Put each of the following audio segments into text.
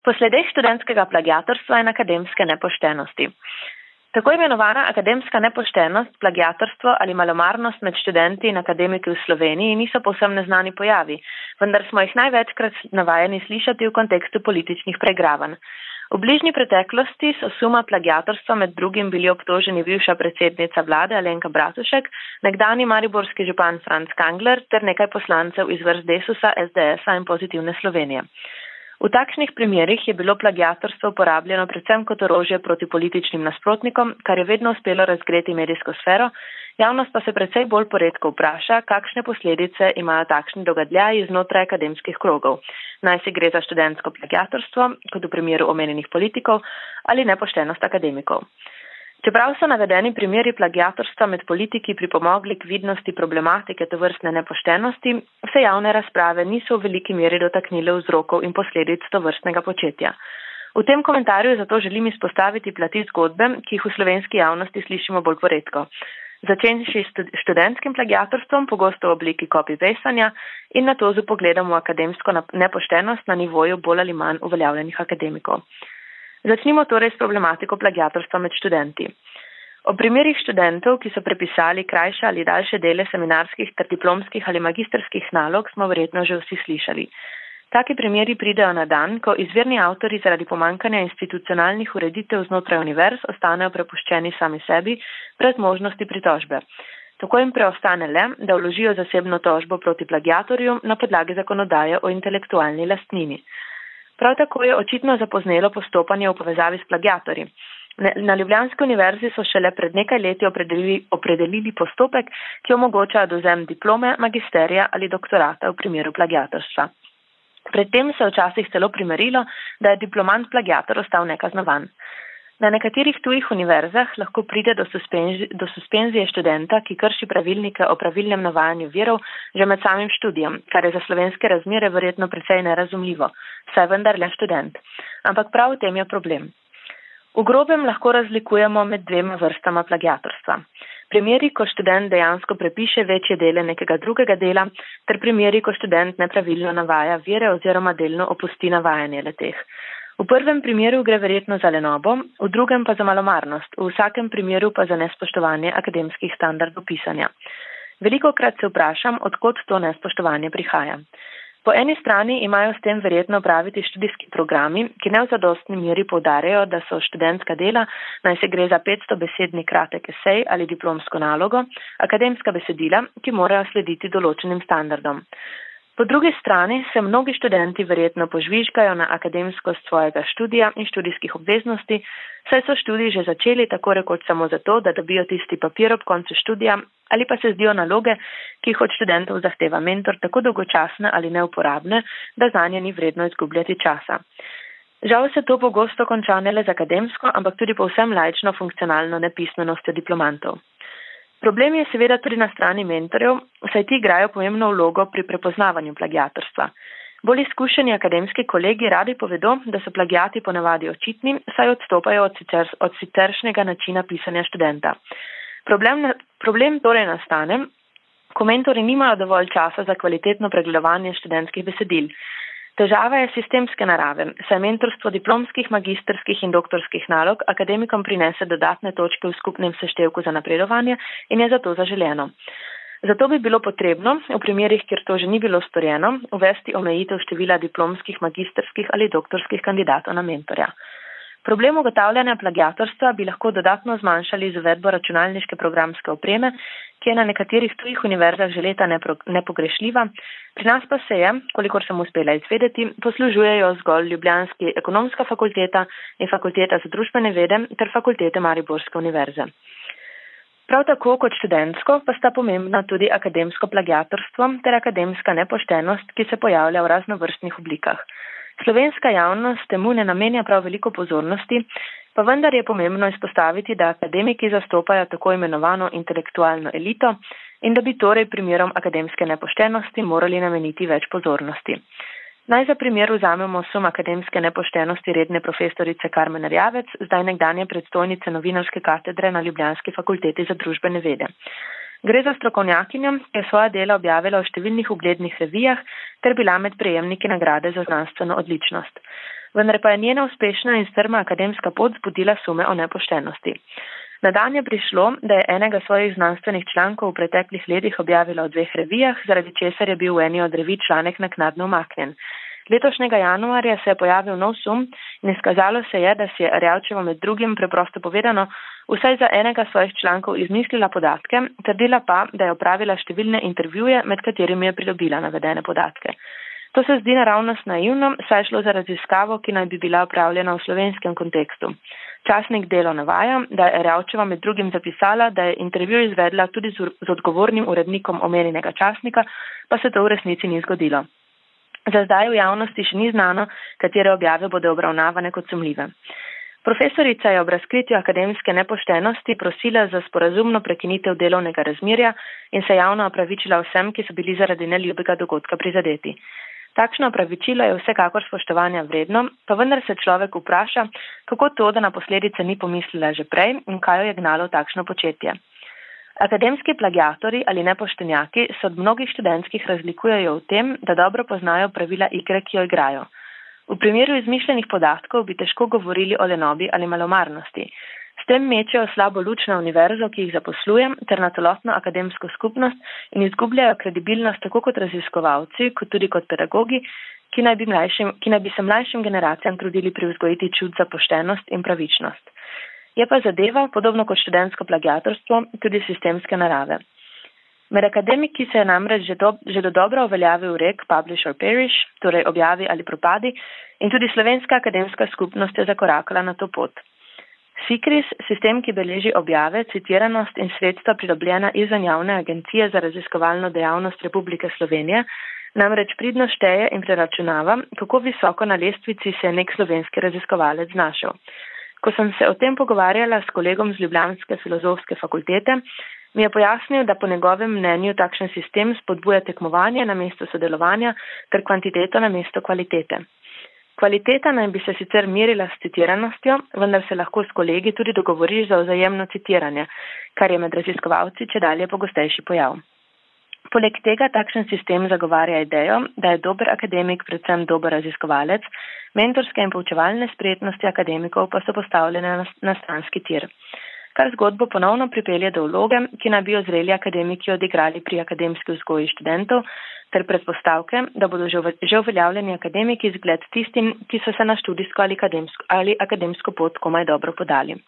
Posledeh študentskega plagiatorstva in akademske nepoštenosti. Tako imenovana akademska nepoštenost, plagiatorstvo ali malomarnost med študenti in akademiki v Sloveniji niso povsem neznani pojavi, vendar smo jih največkrat navajeni slišati v kontekstu političnih pregravanj. V bližnji preteklosti so suma plagiatorstva med drugim bili obtoženi bivša predsednica vlade Alenka Bratušek, nekdani mariborski župan Franz Kangler ter nekaj poslancev iz vrst Desusa, SDS-a in pozitivne Slovenije. V takšnih primerjih je bilo plagiatorstvo uporabljeno predvsem kot orožje proti političnim nasprotnikom, kar je vedno uspelo razgreti medijsko sfero, javnost pa se predvsej bolj poredko vpraša, kakšne posledice imajo takšni dogadljaji znotraj akademskih krogov. Naj se gre za študentsko plagiatorstvo, kot v primeru omenjenih politikov, ali nepoštenost akademikov. Čeprav so navedeni primeri plagiatorstva med politiki pripomogli k vidnosti problematike to vrstne nepoštenosti, se javne razprave niso v veliki meri dotaknile vzrokov in posledic to vrstnega početja. V tem komentarju zato želim izpostaviti plati zgodbe, ki jih v slovenski javnosti slišimo bolj poredko. Začenši s študentskim plagiatorstvom, pogosto v obliki copy-pastanja in na to z pogledom v akademsko nepoštenost na nivoju bolj ali manj uveljavljenih akademikov. Začnimo torej s problematiko plagiatorstva med študenti. O primerih študentov, ki so prepisali krajše ali daljše dele seminarskih ter diplomskih ali magistrskih nalog, smo verjetno že vsi slišali. Taki primeri pridejo na dan, ko izvirni avtori zaradi pomankanja institucionalnih ureditev znotraj univerz ostanejo prepuščeni sami sebi, brez možnosti pritožbe. Tako jim preostane le, da vložijo zasebno tožbo proti plagiatorju na podlagi zakonodaje o intelektualni lastnini. Prav tako je očitno zapoznelo postopanje v povezavi s plagiatorji. Na Ljubljanski univerzi so šele pred nekaj leti opredelili, opredelili postopek, ki omogoča dozem diplome, magisterija ali doktorata v primeru plagiatorstva. Predtem se je včasih celo primerilo, da je diplomant plagiator ostal nekaznovan. Na nekaterih tujih univerzah lahko pride do, suspenzi, do suspenzije študenta, ki krši pravilnike o pravilnem navajanju virov že med samim študijem, kar je za slovenske razmere verjetno precej nerazumljivo, saj vendar le študent. Ampak prav v tem je problem. V grobem lahko razlikujemo med dvema vrstama plagiatorstva. Primeri, ko študent dejansko prepiše večje dele nekega drugega dela, ter primeri, ko študent nepravilno navaja vire oziroma delno opusti navajanje leteh. V prvem primeru gre verjetno za lenobo, v drugem pa za malomarnost, v vsakem primeru pa za nespoštovanje akademskih standardov pisanja. Veliko krat se vprašam, odkot to nespoštovanje prihaja. Po eni strani imajo s tem verjetno praviti študijski programi, ki ne v zadostni meri povdarjajo, da so študentska dela, naj se gre za 500 besedni kratek esej ali diplomsko nalogo, akademska besedila, ki morajo slediti določenim standardom. Po drugi strani se mnogi študenti verjetno požvižgajo na akademskost svojega študija in študijskih obveznosti, saj so študij že začeli tako rekoč samo zato, da dobijo tisti papir ob koncu študija ali pa se zdijo naloge, ki jih od študentov zahteva mentor, tako dolgočasne ali neuporabne, da za nje ni vredno izgubljati časa. Žal se to pogosto konča ne le z akademsko, ampak tudi povsem lajčno funkcionalno nepismenostjo diplomantov. Problem je seveda tudi na strani mentorjev, saj ti igrajo pomembno vlogo pri prepoznavanju plagiatorstva. Bolj izkušeni akademski kolegi radi povedo, da so plagiati ponavadi očitni, saj odstopajo od, sicer, od siceršnjega načina pisanja študenta. Problem, problem torej nastane, ko mentori nimajo dovolj časa za kvalitetno pregledovanje študentskih besedil. Težava je sistemske narave, saj mentorstvo diplomskih, magistrskih in doktorskih nalog akademikom prinese dodatne točke v skupnem seštevku za napredovanje in je zato zaželeno. Zato bi bilo potrebno, v primerih, kjer to že ni bilo storjeno, uvesti omejitev števila diplomskih, magistrskih ali doktorskih kandidatov na mentorja. Problem ugotavljanja plagiatorstva bi lahko dodatno zmanjšali z uvedbo računalniške programske opreme, ki je na nekaterih tujih univerzah že leta nepogrešljiva. Pri nas pa se je, kolikor sem uspela izvedeti, poslužujejo zgolj Ljubljanski ekonomska fakulteta in fakulteta za družbene vede ter fakultete Mariborske univerze. Prav tako kot študentsko pa sta pomembna tudi akademsko plagiatorstvo ter akademska nepoštenost, ki se pojavlja v raznovrstnih oblikah. Slovenska javnost temu ne namenja prav veliko pozornosti, pa vendar je pomembno izpostaviti, da akademiki zastopajo tako imenovano intelektualno elito in da bi torej primerom akademske nepoštenosti morali nameniti več pozornosti. Naj za primer vzamemo sum akademske nepoštenosti redne profesorice Karmen Rjavec, zdaj nekdanje predstojnice novinarske katedre na Ljubljanski fakulteti za družbene vede. Gre za strokovnjakinjo, ki je svoja dela objavila v številnih uglednih revijah ter bila med prejemniki nagrade za znanstveno odličnost. vendar pa je njena uspešna in strma akademska pot zbudila sume o nepoštenosti. Na dan je prišlo, da je enega svojih znanstvenih člankov v preteklih letih objavila v dveh revijah, zaradi česar je bil v eni od revij članek naknadno umaknjen. Letošnjega januarja se je pojavil nov sum in izkazalo se je, da si je Rjavčeva med drugim preprosto povedano vsaj za enega svojih člankov izmislila podatke, trdila pa, da je opravila številne intervjuje, med katerimi je pridobila navedene podatke. To se zdi naravnost naivno, saj je šlo za raziskavo, ki naj bi bila upravljena v slovenskem kontekstu. Časnik delo navaja, da je Rjavčeva med drugim zapisala, da je intervju izvedla tudi z odgovornim urednikom omenjenega časnika, pa se to v resnici ni zgodilo. Za zdaj v javnosti še ni znano, katere objave bodo obravnavane kot sumljive. Profesorica je ob razkritju akademske nepoštenosti prosila za sporazumno prekinitev delovnega razmerja in se javno opravičila vsem, ki so bili zaradi neljubega dogodka prizadeti. Takšno opravičilo je vsekakor spoštovanja vredno, pa vendar se človek vpraša, kako to, da na posledice ni pomislila že prej in kaj jo je gnalo takšno početje. Akademski plagiatori ali nepoštenjaki se od mnogih študentskih razlikujejo v tem, da dobro poznajo pravila igre, ki jo igrajo. V primeru izmišljenih podatkov bi težko govorili o lenobi ali malomarnosti. S tem mečejo slabo luč na univerzo, ki jih zaposlujem, ter na celotno akademsko skupnost in izgubljajo kredibilnost tako kot raziskovalci, kot tudi kot pedagogi, ki naj bi, mlajšim, ki naj bi se mlajšim generacijam trudili pri vzgojiti čut za poštenost in pravičnost. Je pa zadeva, podobno kot študentsko plagiatorstvo, tudi sistemske narave. Med akademiki se je namreč že, do, že do dobro uveljavil rek Publish or Perish, torej objavi ali propadi, in tudi slovenska akademska skupnost je zakorakala na to pot. SIKRIS, sistem, ki beleži objave, citiranost in sredstva pridobljena izven javne agencije za raziskovalno dejavnost Republike Slovenije, namreč pridno šteje in preračunava, kako visoko na lestvici se je nek slovenski raziskovalec znašel. Ko sem se o tem pogovarjala s kolegom z Ljubljanske filozofske fakultete, mi je pojasnil, da po njegovem mnenju takšen sistem spodbuja tekmovanje na mesto sodelovanja ter kvantiteto na mesto kvalitete. Kvaliteta naj bi se sicer merila s citiranostjo, vendar se lahko s kolegi tudi dogovoriš za vzajemno citiranje, kar je med raziskovalci če dalje pogostejši pojav. Poleg tega takšen sistem zagovarja idejo, da je dober akademik predvsem dober raziskovalec, mentorske in poučevalne spretnosti akademikov pa so postavljene na stranski tir. Kar zgodbo ponovno pripelje do vloge, ki naj bi jo zreli akademiki odigrali pri akademski vzgoji študentov, ter predpostavke, da bodo že uveljavljeni akademiki zgled tistim, ki so se na študijsko ali akademsko, ali akademsko pot komaj dobro podali.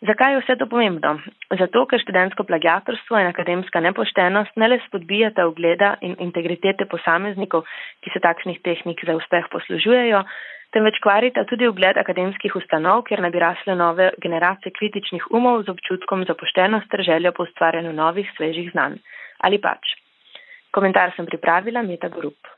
Zakaj je vse to pomembno? Zato, ker študentsko plagiatorstvo in akademska nepoštenost ne le spodbijata ugleda in integritete posameznikov, ki se takšnih tehnik za uspeh poslužujejo, temveč kvarita tudi ugled akademskih ustanov, kjer naj bi rasle nove generacije kritičnih umov z občutkom za poštenost ter željo po ustvarjanju novih, svežih znanj. Ali pač. Komentar sem pripravila, Meta Grup.